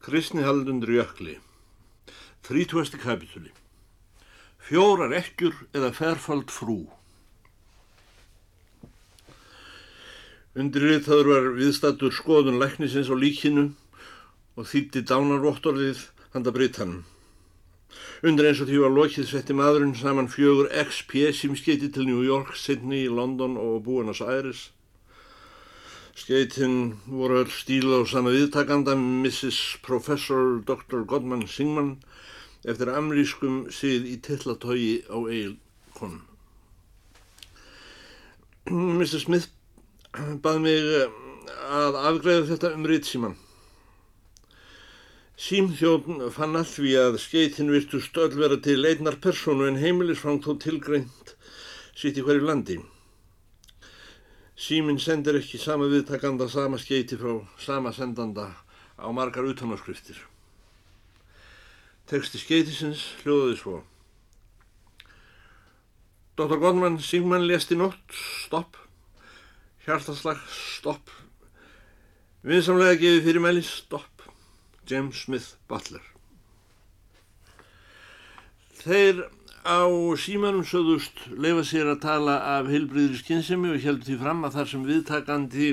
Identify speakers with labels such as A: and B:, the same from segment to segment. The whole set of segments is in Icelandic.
A: Kristni Haldundur Jökli Þrítúesti kapitúli Fjórar ekkjur eða ferfald frú Undirritaður var viðstattur skoðun læknisins á líkinu og þýtti dánarvottorðið handa Britann. Undir eins og því var lokið setti maðurinn saman fjögur XP sem skeiti til New York, Sydney, London og Buenos Aires. Skeitin voru öll stíla á sama viðtakanda Mrs. Professor Dr. Godman Singman eftir amrískum síð í tillatói á eilkonum. Mr. Smith bað mig að afgræða þetta um rýtsíman. Símþjóðn fann allt við að skeitin virtu stöld vera til einnar personu en heimilisfang þó tilgreint sitt í hverju landi. Síminn sendir ekki sama viðtakanda sama skeiti frá sama sendanda á margar utanáskriftir. Teksti skeitisins hljóðaði svo. Dr. Godman Sigman lést í nótt, stopp, hjartaslag, stopp, vinsamlega gefið fyrir mæli, stopp. James Smith Butler. Þeir á símanum sögðust leifa sér að tala af heilbriðri skynsemi og heldur því fram að þar sem viðtakandi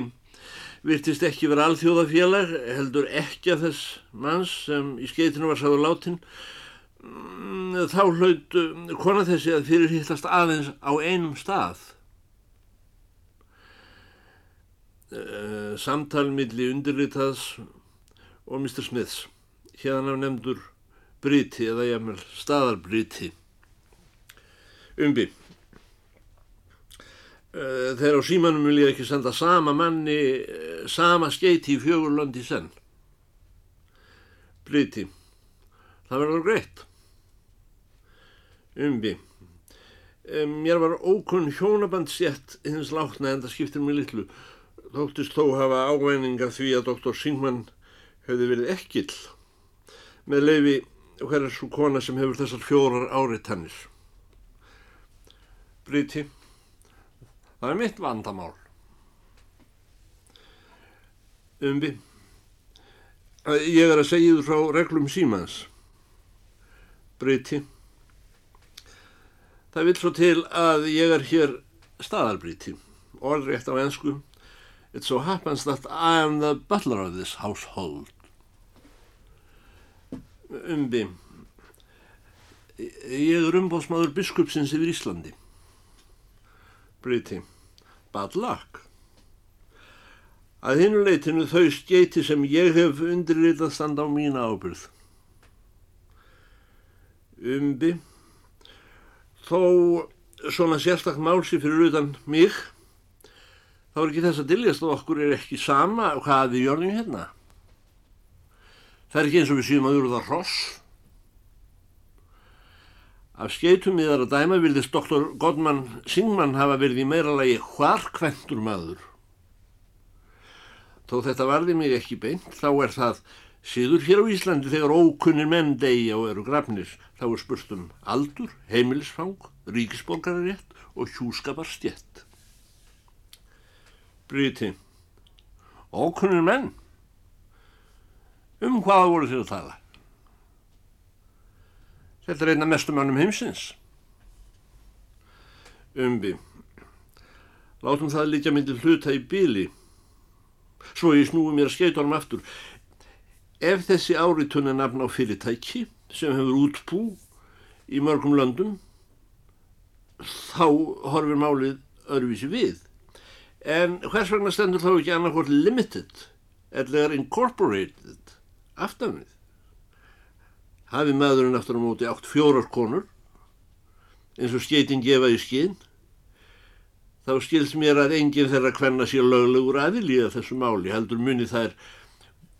A: virtist ekki vera alþjóðafélag, heldur ekki að þess manns sem í skeitinu var sáður látin, þá hlaut kona þessi að fyrir hittast aðeins á einum stað. Samtal milli undirritaðs og Mr. Smiths hérna nefndur Briti eða jæfnvel staðarbriti umbi þegar á símanum vil ég ekki senda sama manni sama skeiti í fjögurlöndi senn. Briti það verður greitt. Umbi mér var ókunn hjónabandsjett hins látna en það skiptir mig litlu. Þóttist þó hafa ávæninga því að doktor Singman hefði verið ekkill með leifi hver er svo kona sem hefur þessar fjórar áriðtannir. Briti, það er mitt vandamál. Umbi, ég er að segja þú frá reglum símans. Briti, það vil svo til að ég er hér staðarbriti, orðrétt á ennsku. It so happens that I am the butler of this household. Umbi, ég er umbóðsmaður biskupsins yfir Íslandi. Briti, bad luck. Að hinu leitinu þau skeiti sem ég hef undirritað standa á mína ábyrð. Umbi, þó svona sérstak málsi fyrir utan mig, þá er ekki þess að diljast og okkur er ekki sama hvað við jörnum hérna. Það er ekki eins og við síðum að júru það hross. Af skeitum við þar að dæma vilðist doktor Godman Singman hafa verið í meira lagi hvarkventur maður. Þó þetta varði mig ekki beint, þá er það síður hér á Íslandi þegar ókunnir menn degja og eru grafnir. Þá er spurt um aldur, heimilisfang, ríkisborgararétt og hjúskaparstjett. Briti. Ókunnir menn. Um hvaða voru þér að tala? Þetta er einna mestum annum heimsins. Umbi. Látum það líka myndi hluta í bíli. Svo ég snúi mér að skeita honum aftur. Ef þessi áritun er nafn á fyrirtæki sem hefur útbú í mörgum löndum, þá horfir málið öðruvísi við. En hvers vegna stendur þá ekki annarkort limited eða incorporated aftanvið? Hafi maðurinn aftur á móti átt fjórar konur eins og skeitin gefa í skinn þá skils mér að enginn þeirra hvenna sér löglegur aðilíða þessu máli heldur muni þær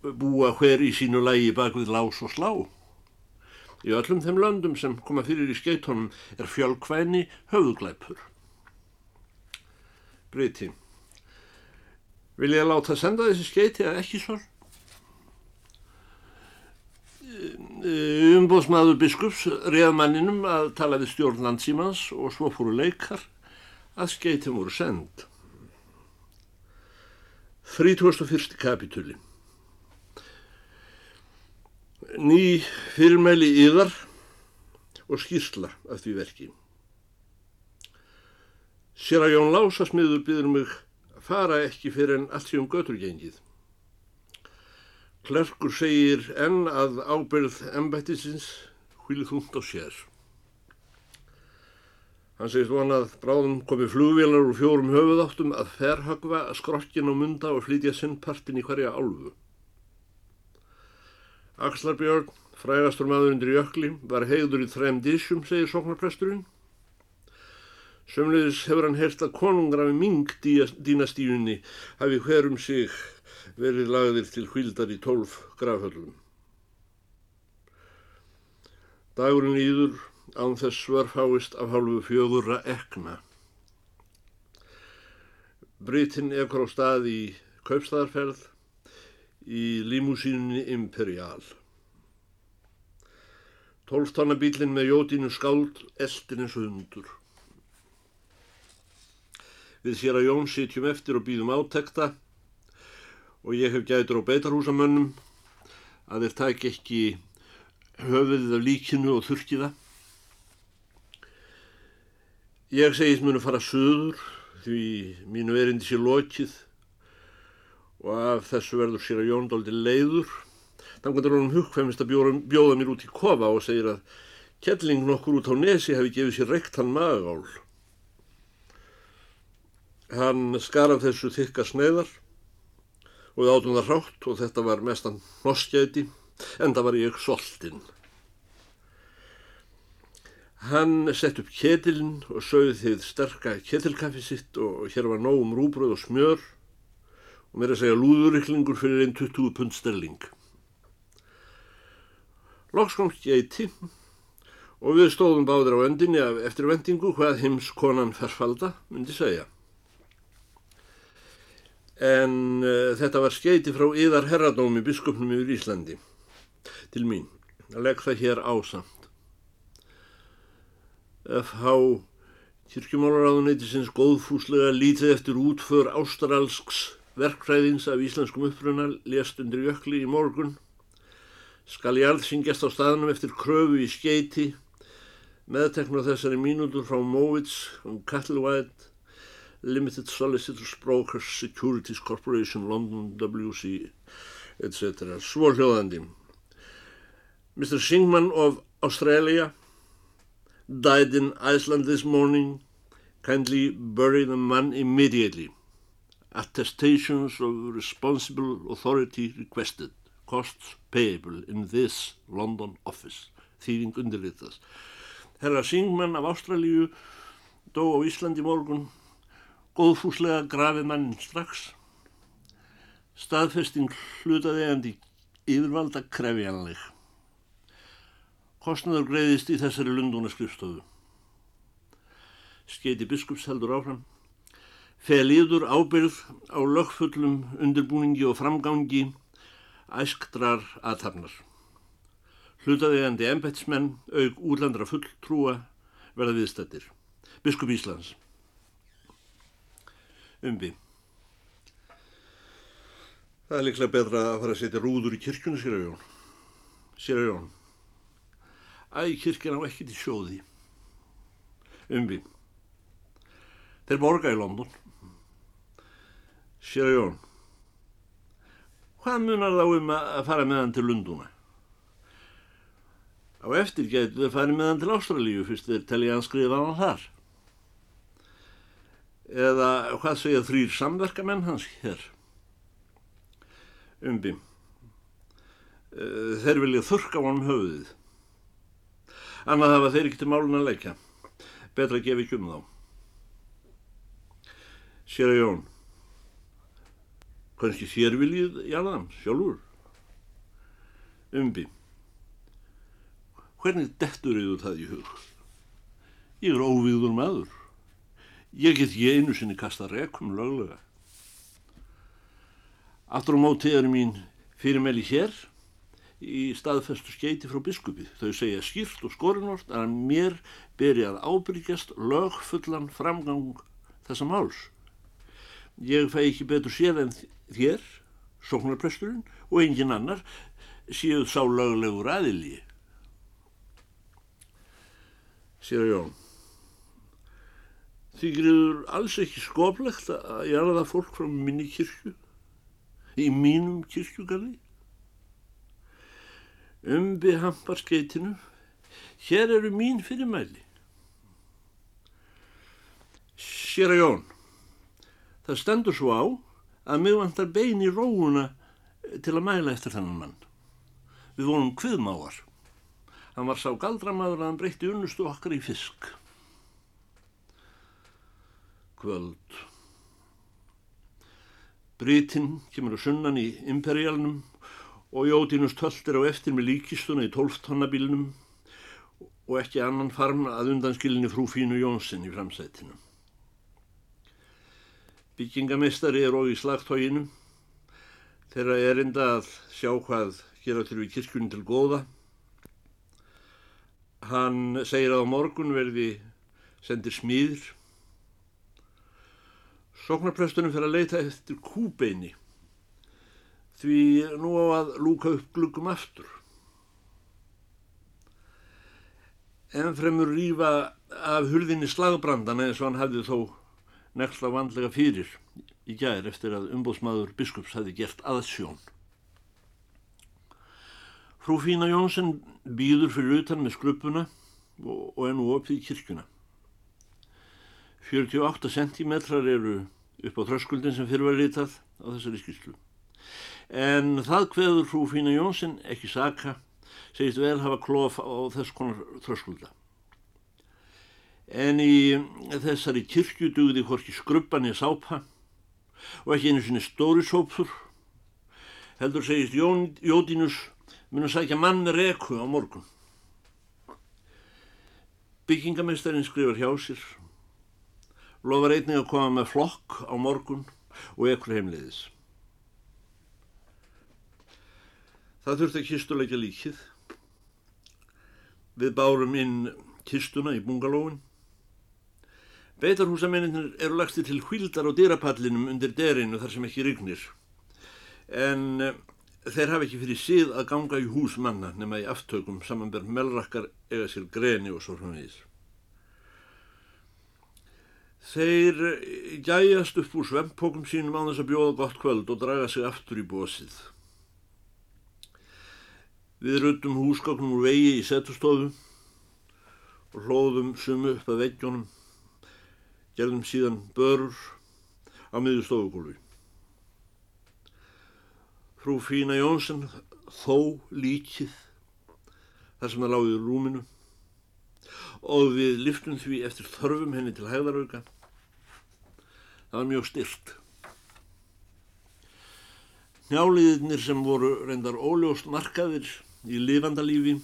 A: búa hver í sínu lægi bak við lás og slá. Í öllum þeim löndum sem koma fyrir í skeitónum er fjölkvæni höfuglæpur. Briti. Vil ég láta senda þessi skeiti að ekki svol? Umbóðsmaður biskups reð manninum að tala við stjórn landsímans og svo fóru leikar að skeitin voru send. 31. kapitúli ný fyrirmæli yðar og skýrsla af því verki. Sér að Jón Lásasmiður byður mig að fara ekki fyrir en allt sé um göturgengið. Klerkur segir enn að ábyrð embættisins hvílið þúnt á sér. Hann segist vonað bráðum komið flugvélar úr fjórum höfuðáttum að ferhagva skrokkin og munda og flytja sinnpartin í hverja álfu. Axlarbjörn, frægastur maður undir jökli, var heiður í þrem dísjum, segir sóknarpresturinn. Sömleðis hefur hann hert að konungrafi Ming dínastíunni hafi hverjum sig verið lagðir til hvildar í tólf grafhöllum. Dagurinn íður án þess svörfáist af hálfu fjögurra ekna. Brytinn ekkur á stað í kaupstaðarferð í límúsínunni Imperial. Tólftannabílinn með jódínu skáld eldin eins og hundur. Við sér að Jón sitjum eftir og býðum átekta og ég hef gætur á beitarhúsamönnum að þeir tæk ekki höfuðið af líkinu og þurkiða. Ég segist munu fara söður því mínu erindi sé lokið og af þessu verður sér að Jón doldi leiður. Þannig að hann hugfæmist að bjóða, bjóða mér út í kofa og segir að kettling nokkur út á nesi hefði gefið sér reykt hann magál. Hann skar af þessu þykka sneiðar og við átum það rátt og þetta var mestan hnoskjæti en það var ég soltinn. Hann sett upp ketilinn og sögði þið sterka ketilkaffi sitt og hér var nógum rúbröð og smjör og mér að segja lúðuriklingur fyrir einn 20 pund sterling. Loks komst ég í tím og við stóðum báðir á endinni af eftir vendingu hvað heims konan fersfalda myndi segja. En uh, þetta var skeiti frá yðar herradómi biskupnum yfir Íslandi til mín. að legg það hér ásamt. F.H. Kirkjumálaráðuneytisins góðfúslega lítið eftir útför ástralsks verkfræðins af íslenskum uppruna lést undir jökli í morgun skal ég allsyngjast á staðnum eftir kröfu í skeiti meðtekna þessari mínútur frá Mowitz um Cattlewide Limited Solicitors Brokers Securities Corporation London WC etc. Svo hljóðandi Mr. Singman of Australia died in Iceland this morning kindly bury the man immediately attestations of responsible authority requested, costs payable in this London office, þýðing undirlitast. Herra Singman af Ástralíu dó á Íslandi morgun, góðfúslega grafið mann strax, staðfesting hlutaði endi yfirvalda krefjanleg. Kostnaður greiðist í þessari lunduna skrifstofu. Skeiti biskups heldur áfram feliður ábyrð á lögfullum undirbúningi og framgangi æsktrar aðtapnar. Hlutaðegandi embetsmenn auk úrlandra fulltrúa verða viðstættir. Biskup Íslands. Umbi. Það er líklega betra að fara að setja rúður í kirkjunu, sér að Jón. Sér að Jón. Æ, kirkjan á ekki til sjóði. Umbi. Þeir borga í London. Sér Jón, hvað munar þá um að fara með hann til Lunduna? Á eftir getur þau farið með hann til Ástralíu fyrst þeir telli hann skrifa hann þar. Eða hvað segja þrýr samverkamenn hans hér? Umbi. Eh, þeir vilja þurka á hann höfuðið. Annað hafa þeir ekki til málun að leika. Betra að gefa ekki um þá. Sér Jón kannski þér viljið jarðan sjálfur umbi hvernig dettur yfir það í hug ég er óvíður maður ég get ég einu sinni kasta rekum löglega. Aftur á móti er mín fyrirmæli hér í staðfestu skeiti frá biskupi. Þau segja skýrt og skorinort að mér beri að ábyrgjast lögfullan framgang þessa máls. Ég fæ ekki betur séð en þér, sóknarpresturinn og engin annar séu sá löglegur aðilji. Sér Jón, þykir alls ekki skoplegt að gera það fólk frá minni kirkju, í mínum kirkjugarði? Umbi hampar skeitinu, hér eru mín fyrirmæli. Sér Jón, það stendur svo á að mig vantar bein í róuna til að mæla eftir þennan mann. Við vonum kviðmáar. Hann var sá galdramaður að hann breytti unnustu okkar í fisk. Kvöld. Britinn kemur á sunnan í imperialnum og Jódínus töltir á eftir með líkistuna í tólftonnabílnum og ekki annan farm að undanskilinni frú Fínu Jónsson í framsætinu. Byggingameistari er og í slagtóginu þeirra erinda að sjá hvað gera til við kirkjunni til góða. Hann segir að á morgun verði sendir smíður. Soknarprestunum fyrir að leita eftir kúbeini því nú á að lúka upp gluggum aftur. En fremur rýfa af hurðinni slagbrandana eins og hann hafði þó nexla vandlega fyrir í gær eftir að umbóðsmaður biskups hefði gert aðsjón. Frú Fína Jónsson býður fyrir utan með skrupuna og, og er nú opið í kirkuna. 48 centimetrar eru upp á þröskuldin sem fyrir var litað á þessari skýrslu. En það hveður frú Fína Jónsson ekki saka, segist vel hafa klof á þess konar þröskulda. En í þessari kirkju dugði hvorki skrubban í sápa og ekki einu sinni stóri sópur. Heldur segist Jón, Jódínus mun að sækja mann með reku á morgun. Byggingamestarinn skrifar hjá sér, lofar einnig að koma með flokk á morgun og ekkur heimleiðis. Það þurfti að kistuleika líkið. Við bárum inn kistuna í bungalóin Beitarhúsamennir eru lagsti til hvíldar á dýrapallinum undir derinu þar sem ekki rignir. En uh, þeir hafa ekki fyrir síð að ganga í hús manna nema í aftökum samanberð melrakkar eða sér greni og svo frá nýðis. Þeir eh, gæjast upp úr svempókum sínum á þess að bjóða gott kvöld og draga sig aftur í bósið. Við ruttum húsgóknum úr vegi í setustofu og hlóðum sumu upp að veggjónum gerðum síðan börur á miður stofugólfi. Frú Fína Jónsson þó líkið þar sem það láði í rúminu og við liftum því eftir þörfum henni til hæðarauka. Það var mjög styrt. Njáliðinir sem voru reyndar óljóst markaðir í lifandalífi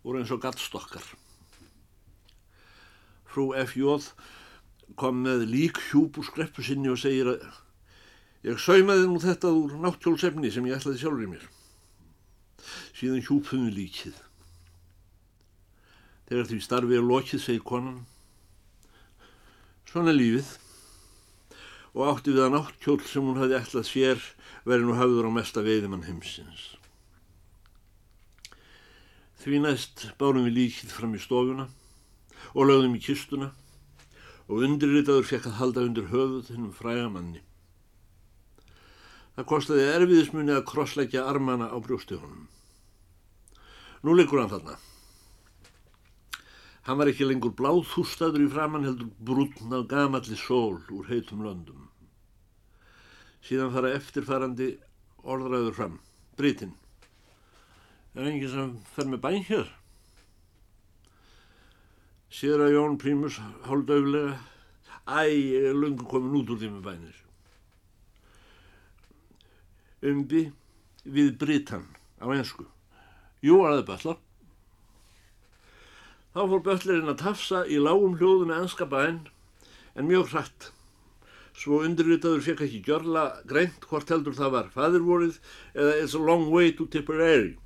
A: voru eins og gattstokkar frú F.J. kom með lík hjúp úr skreppu sinni og segir að ég saumaði nú þetta úr náttjólsefni sem ég ætlaði sjálfur í mér. Síðan hjúpum við líkið. Þegar því starfið er lokið, segir konan. Svona lífið. Og átti við að náttkjól sem hún hafi ætlað sér verið nú hafður á mesta veiðimann heimsins. Því næst bárum við líkið fram í stofuna og lögðum í kistuna og undirritaður fekk að halda undir höfuð hennum frægamanni. Það kostiði erfiðismunni að krossleggja armana á brjóstíðunum. Nú liggur hann þarna. Hann var ekki lengur bláðhústaður í framann heldur brúnn af gamalli sól úr heitum löndum. Síðan fara eftirfarandi orðræður fram. Britinn. Það er enginn sem fer með bæn hér. Sér að Jón Prímus hálf döflega Æ, ég er lungu komin út úr því með bænir. Umbi við Britann á einsku. Jú, aðeins böllar. Þá fór böllarinn að tafsa í lágum hljóðu með enska bæn en mjög hrætt. Svo undirritaður fekk ekki gjörla greint hvort heldur það var fadirvorið eða It's a long way to Tipperary.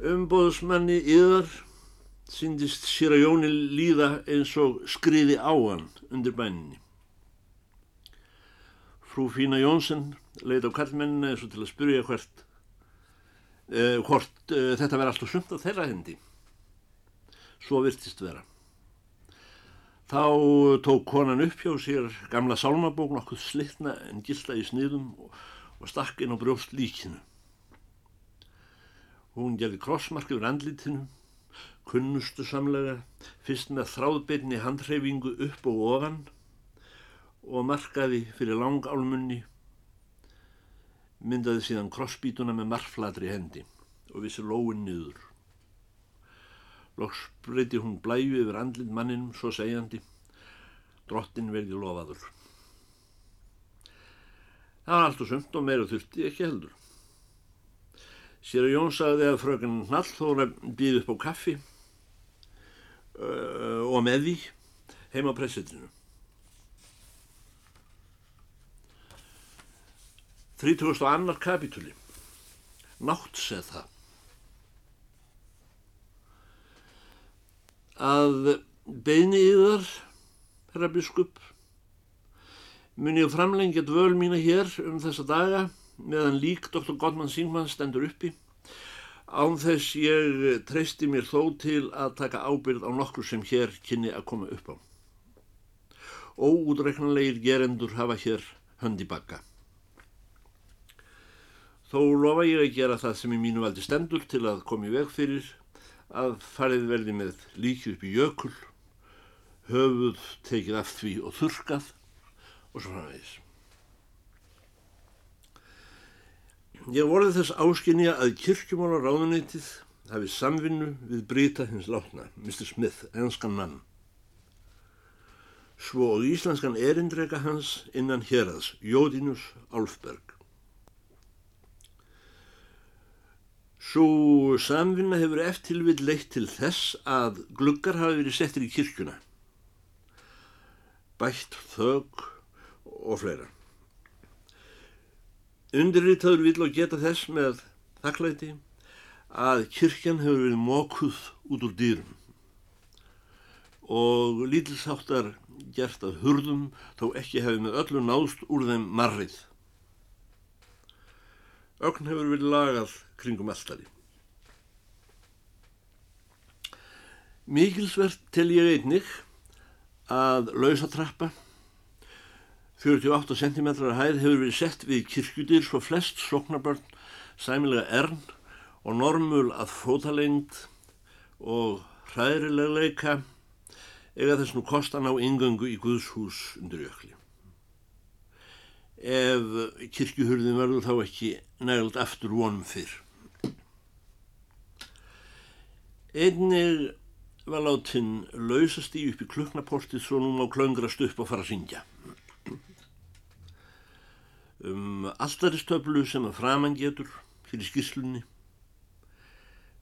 A: Umbóðsmanni yðar syndist sér að Jóni líða eins og skriði á hann undir bæninni. Frú Fína Jónsson leið á kallmennina eins og til að spyrja hvert uh, hvort uh, þetta verði alltaf sumt á þeirra hendi. Svo virtist vera. Þá tók konan upp hjá sér gamla sálmabók nokkuð slittna en gilda í sniðum og, og stakk inn á brjóst líkinu. Hún gerði krossmark yfir andlítinu, kunnustu samlega, fyrst með þráðbyrni handreyfingu upp og ofan og markaði fyrir langálmunni, myndaði síðan krossbítuna með marfladri hendi og vissi lóin niður. Loks breyti hún blæju yfir andlinn manninum svo segjandi, drottin verði lofaður. Það var allt og sumt og meira þurfti ekki heldur. Sér að Jón sagði að fröken Nallþóra býði upp á kaffi uh, og með því heima pressetinu. 30. annar kapitúli. Nátt seð það. Að beini yðar, herra biskup, mun ég framlengja dvöl mína hér um þessa daga meðan lík Dr. Gottmann Singman stendur uppi án þess ég treysti mér þó til að taka ábyrð á nokkur sem hér kynni að koma upp á. Óútreiknanlegir gerendur hafa hér höndi bakka. Þó lofa ég að gera það sem í mínu valdi stendur til að koma í veg fyrir að farið verði með líki upp í jökul, höfuð tekið af því og þurkað og svo framvegis. Ég vorði þess áskinja að kirkjumála ráðuneytið hafi samvinnu við Brita hins látna, Mr. Smith, enskan mann. Svo og íslenskan erindrega hans innan hérraðs, Jódínus Álfberg. Svo samvinna hefur eftirvill leitt til þess að gluggar hafi verið settir í kirkjuna, bætt þög og fleira. Undirritaður vil og geta þess með þakklæti að kirkjan hefur verið mókuð út úr dýrum og lítilsáttar gert að hurðum þó ekki hefði með öllu náðst úr þeim marrið. Ögn hefur verið lagað kringum alltari. Mikilsvert tel ég einnig að lausatrappa 48 cm hæð hefur verið sett við kirkjudir svo flest soknabörn sæmilega ern og normul að fótalengt og hræðrilegleika eiga þess nú kostan á yngöngu í Guðshús undir jökli. Ef kirkjuhurðin verður þá ekki nægald aftur vonum fyrr. Einnig var látin lausast í upp í kluknaportið svo nú má klöngrast upp og fara að syngja um alltaristöflu sem að framann getur fyrir skýrslunni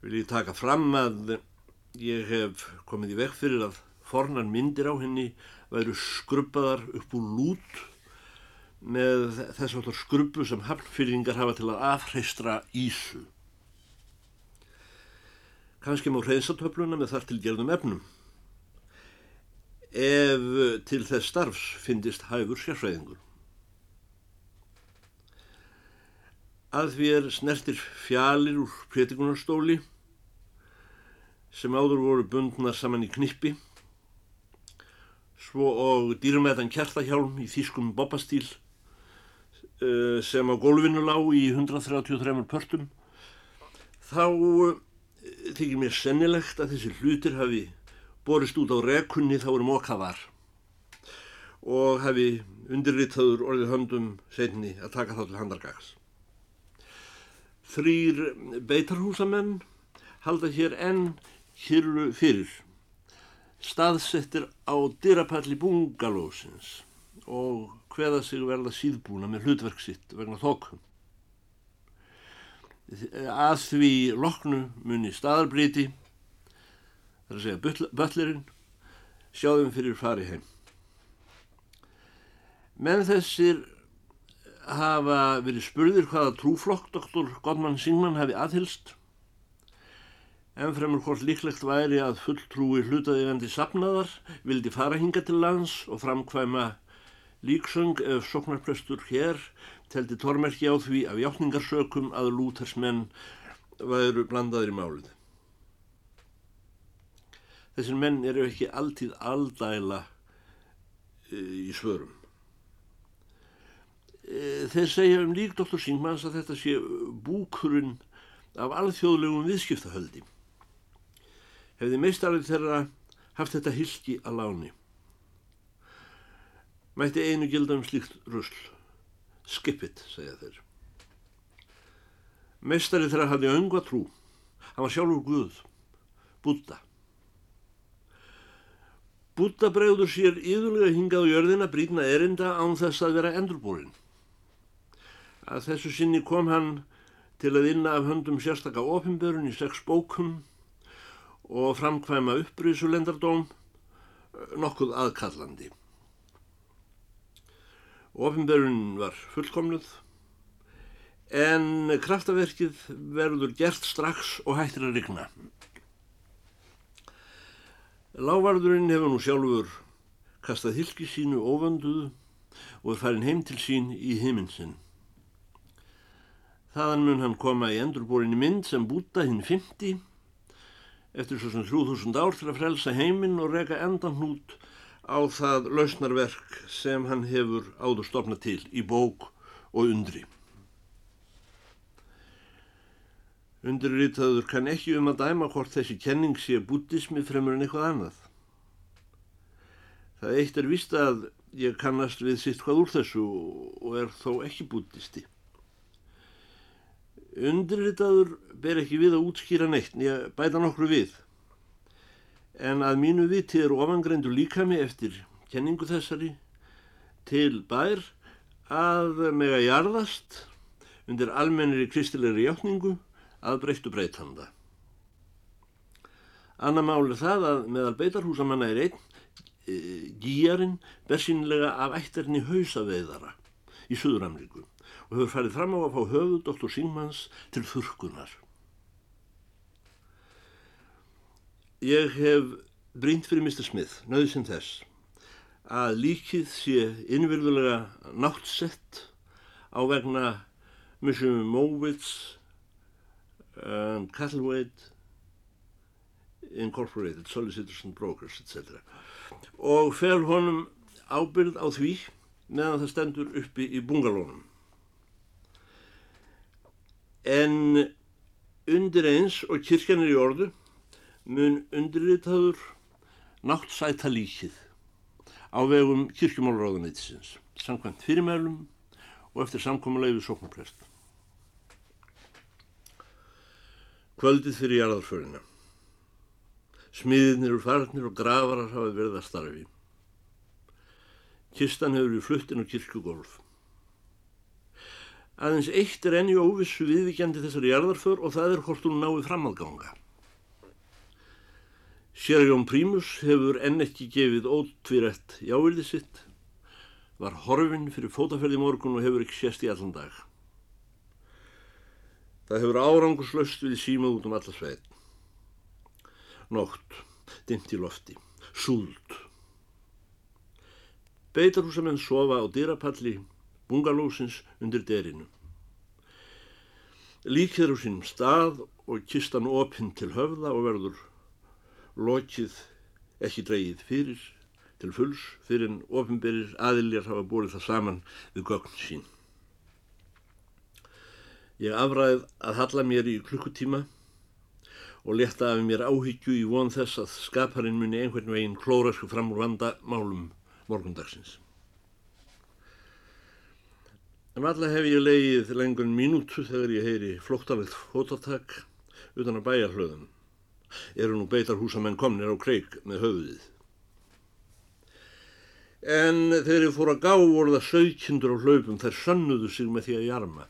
A: vil ég taka fram að ég hef komið í veg fyrir að fornar myndir á henni væru skrubbaðar upp úr lút með þess að skrubbu sem hafnfyrringar hafa til að afhreistra ísu. Kanski má hreinsatöfluna með þar til gerðum efnum. Ef til þess starfs finnist hæfur sérfræðingur. að því er snertir fjalir úr prétikunastóli sem áður voru bundnar saman í knippi svo og dýrmætan kjartahjálm í þýskum bobbastýl eh, sem á gólfinu lág í 133 pörtum þá eh, þykir mér sennilegt að þessi hlutir hafi borist út á rekunni þá er móka var og hafi undirritaður orðið höndum setni að taka þá til handargags. Þrýr beitarhúsamenn halda hér enn hýrlu fyrir, staðsettir á dyrapalli bungalósins og hveða sig verða síðbúna með hlutverk sitt vegna þokkum. Að því loknu muni staðarbriti, þar að segja böllerinn, sjáðum fyrir fari heim. Menn þessir hafa verið spurðir hvaða trúflokk doktor Godman Singman hafi aðhylst en fremur hvort líklegt væri að fulltrúi hlutaðigandi sapnaðar vildi fara hinga til lands og framkvæma líksöng ef soknarprestur hér teldi tormerki á því af hjáttningarsökum að lútersmenn væru blandaður í málið. Þessir menn eru ekki alltíð aldæla e, í svörum. E, þeir segja um lík Dr. Singmans að þetta sé búkurinn af alþjóðlegum viðskiptahöldi. Hefði meistarið þeirra haft þetta hilki að láni. Mætti einu gilda um slíkt rusl. Skip it, segja þeir. Mestarið þeirra hafði öngu að trú. Hann var sjálfur Guð. Búta. Búta bregður sér yðurlega hingað á jörðina brýtna erinda án þess að vera endurbúrin. Að þessu sinni kom hann til að vinna af höndum sérstakka ofinbörun í sex bókum og framkvæma uppbrísulendardóm nokkuð aðkallandi. Ofinberun var fullkomluð en kraftaverkið verður gert strax og hættir að rigna. Lávarðurinn hefur nú sjálfur kastað hilki sínu ofönduðu og er farin heim til sín í himinsinn. Þaðan mun hann koma í endurbúrinni mynd sem búta hinn 50 eftir svo sem 3000 ár til að frelsa heiminn og reka endan hnút á það lausnarverk sem hann hefur áður stopnað til í bók og undri. Undirritaður kann ekki um að dæma hvort þessi kenning sé bútismi fremur en eitthvað annað. Það eitt er vist að ég kannast við sitt hvað úr þessu og er þó ekki bútisti. Undirritaður ber ekki við að útskýra neitt, ég bæta nokkru við en að mínu viti er ofangreindu líkami eftir kenningu þessari til bær að mega jarðast undir almennir í kristilegri hjáttningu að breyttu breytanda. Anna máli það að meðal beitarhúsamanna er einn e, gíjarinn bersinlega af ættarni hausaveiðara í Suður-Amríku og hefur farið fram á að fá höfu Dr. Singmans til þurkunar. Ég hef brínt fyrir Mr. Smith, nöðsinn þess, að líkið sé innvirðulega náttsett á vegna Mr. Mowitz and Cattlewade Incorporated, Solicitors and Brokers, etc. Og fer honum ábyrð á því meðan það stendur uppi í bungalónum. En undir eins og kirkjan er í orðu mun undirritaður náttsæta líkið á vegum kirkjumálráðanætisins samkvæmt fyrirmælum og eftir samkommulegi við sóknarprest. Kvöldið fyrir jarðarförina. Smiðinir og farnir og gravarar hafa verið að starfi. Kistan hefur við fluttin á kirkjugolf. Aðeins eitt er enni óvissu viðvíkjandi þessari jarðarför og það er hvort hún náið framálganga. Sérjón Prímus hefur enn ekki gefið ótvirætt jávildi sitt, var horfinn fyrir fótaferði morgun og hefur ekki sést í allan dag. Það hefur árangurslaust við símað út um alla sveit. Nótt, dimt í lofti, súld. Beitarhúsamenn sofa á dýrapalli bungalósins undir derinu. Líkir á sínum stað og kistan opinn til höfða og verður lokið ekki dreyið fyrir til fulls fyrir en ofinberir aðiljar hafa búið það saman við gögn sín. Ég afræð að halla mér í klukkutíma og leta af mér áhyggju í von þess að skaparinn muni einhvern veginn klórasku fram úr vanda málum morgundagsins. En alla hef ég leið lengur mínútu þegar ég heyri flóttalegt fótartak utan að bæja hlöðum eru nú beitarhúsamenn komnir á kreik með höfuðið. En þegar ég fór að gá voru það sögkindur á hlaupum þær sannuðu sig með því að jarma.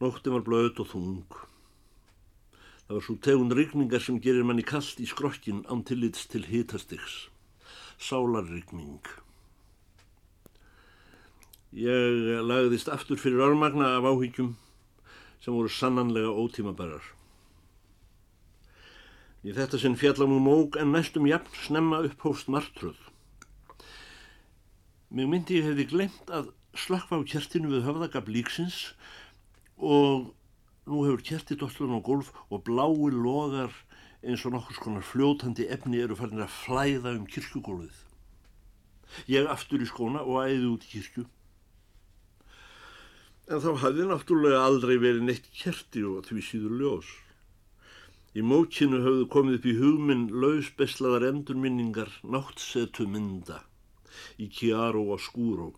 A: Nóttin var blöð og þung. Það var svo tegund rigningar sem gerir manni kallt í skrokkin án tillits til hitastyks. Sálarrigning. Ég lagðist aftur fyrir örmagna af áhyggjum sem voru sannanlega ótímabarar. Í þetta sinn fjallam um mók en næstum jafn snemma upphóst martröð. Mér myndi ég hefði glemt að slakfa á kertinu við höfðagab líksins og nú hefur kerti dollun á golf og blái logar eins og nokkur skonar fljótandi efni eru farin að flæða um kirkugólfið. Ég aftur í skóna og æði út í kirkju. En þá hafði náttúrulega aldrei verið neitt kerti og því síður ljós. Í mókinu hafðu komið upp í hugminn lausbeslaðar endurminningar náttsetu mynda í Chiaro og Skúró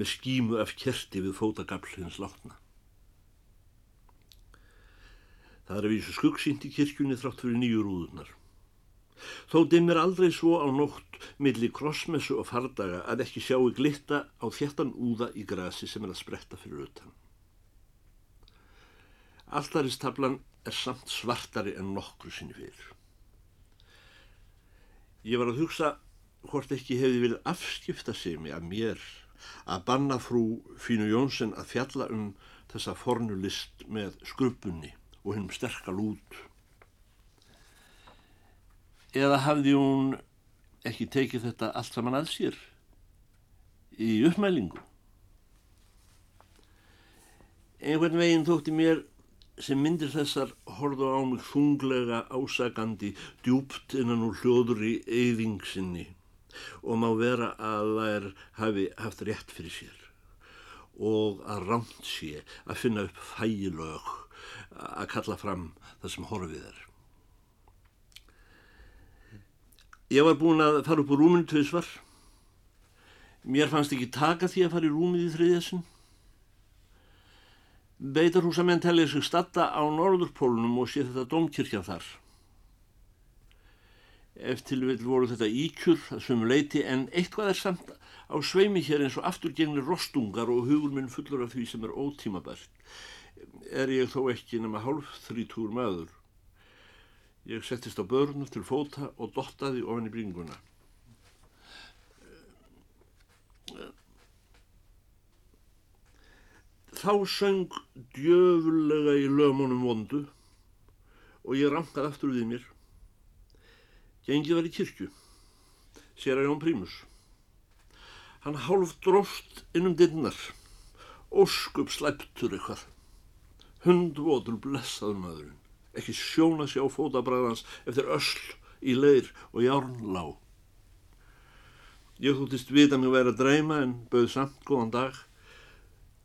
A: með skímu af kerti við fótagafl hins látna. Það er vísu skuggsýnt í kirkjunni þrátt fyrir nýju rúðunar. Þó dimmir aldrei svo á nótt millir krossmessu og fardaga að ekki sjáu glitta á þjættan úða í grasi sem er að spretta fyrir utan. Alltaristablan er samt svartari en nokkru sinni fyrir. Ég var að hugsa hvort ekki hefði verið afskipta sig mig að mér að banna frú Fínu Jónsson að fjalla um þessa fornulist með skrubunni og hennum sterkal út. Eða hafði hún ekki tekið þetta allt saman að sér í uppmælingu? Einhvern veginn þótti mér sem myndir þessar horðu á mig þunglega ásagandi djúpt innan úr hljóður í eyðingsinni og má vera að þær hafi haft rétt fyrir sér og að rámt sé að finna upp fæilög að kalla fram það sem horfið er. Ég var búin að fara upp á rúminu tveisvar. Mér fannst ekki taka því að fara í rúmið í þriðjasin. Beitarhúsamenn tellið sig statta á norðurpólunum og sé þetta domkirkja þar. Eftir vil voru þetta íkjur að sömu leiti en eitthvað er samt á sveimi hér eins og afturgengnir rostungar og hugur minn fullur af því sem er ótímabært. Er ég þó ekki nema hálf þrítúr maður. Ég settist á börnum til fóta og dottaði ofan í bringuna. Þá söng djöfulega í lögmónum vondu og ég rankaði aftur við mér. Gengið var í kirkju, sér að Jón Prímus. Hann hálf dróst innum dinnar, óskup slæptur eitthvað. Hundvotur blessaður maðurinn, ekki sjóna sér á fótabræðans eftir ösl í leir og járnlá. Ég þúttist vita mig að vera að dreyma en bauð samt góðan dag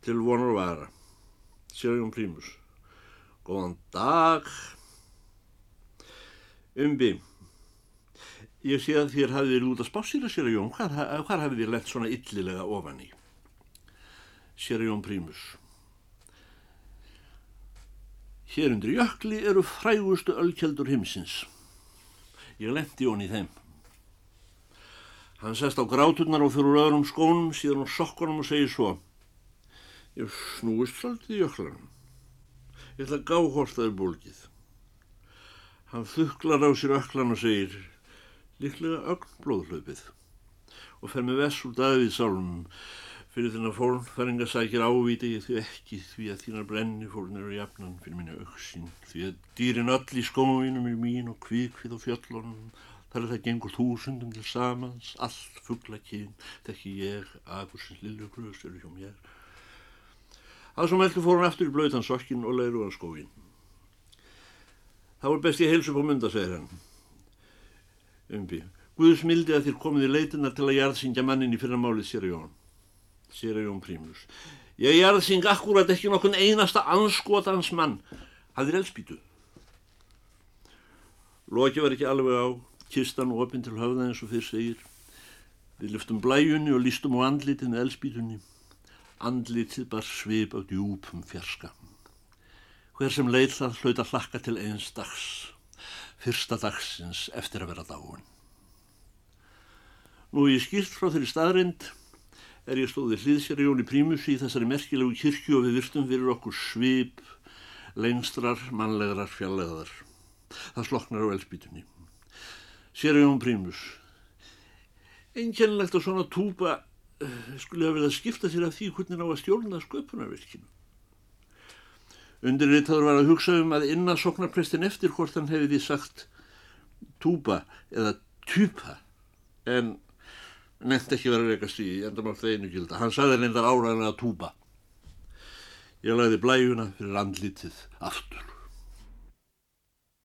A: til vonar vara. Sér að Jón Prímus. Góðan dag. Umbi. Ég sé að þér hafið verið út að spá sér að sér að Jón, hvað, hvað hafið þér lett svona illilega ofan í? Sér að Jón Prímus. Hér undir jökli eru frægustu öllkjeldur himsins. Ég lendi hon í þeim. Hann sest á gráturnar og fyrir öðrum skónum, síðan á sokkunum og segir svo. Ég snúist svolítið í jöklanum. Ég ætla að gá er bólkið. Hann þuklar á sér öklan og segir líklega ögn blóðhlaupið. Og fer með vess úr Davíð sálum fyrir þennan fórnfæringa sækir ávíti ég því ekki því að þínar brenni fórn eru jafnan fyrir minni auksín því að dýrin öll í skóinum er mín og kvíkvið á fjöllunum. Þar er það gengur þúsundum til samans allt fugglakinn þekki ég aðgursins lillugröðs eru hjá mér að svo meldu fór hann aftur í blöytan sokkin og leiru á skóin þá er best ég heilsu på mynda segir hann umbi. Guðs mildi að þér komið í leitina til að jarðsingja mannin í fyrramálið sér Jón. Sér Jón Prímus. Ég jarðsing akkurat ekki nokkun einasta anskotans mann. Hafðir elspítu. Loki var ekki alveg á, kistan og opinn til höfða eins og fyrr segir. Við lyftum blæjunni og lístum á andlitinu elspítunni. Andlitið bar svip á djúpum fjarska. Hver sem hlaut að hlakka til eins dags fyrsta dagsins eftir að vera dáin. Nú ég skýrt frá þeirri staðrind er ég stóði hlýðsér í Jóni Prímusi í þessari merkilegu kirkju og við virtum fyrir okkur svip, lengstrar, mannlegarar, fjallegaðar. Það sloknar á elspítunni. Sér Jón Prímus. Einkennilegt að svona túpa skulle hafa verið að skipta sér af því hvernig ná að stjórna sköpunarverkinu. Undirritaður var að hugsa um að inna soknarprestin eftir hvort hann hefði því sagt túpa eða tupa en nefnt ekki verið að reyka sí, enda mátt það einu gilda. Hann sagði reyndar áræðinu að túpa. Ég lagði blæjuna fyrir andlitið aftur.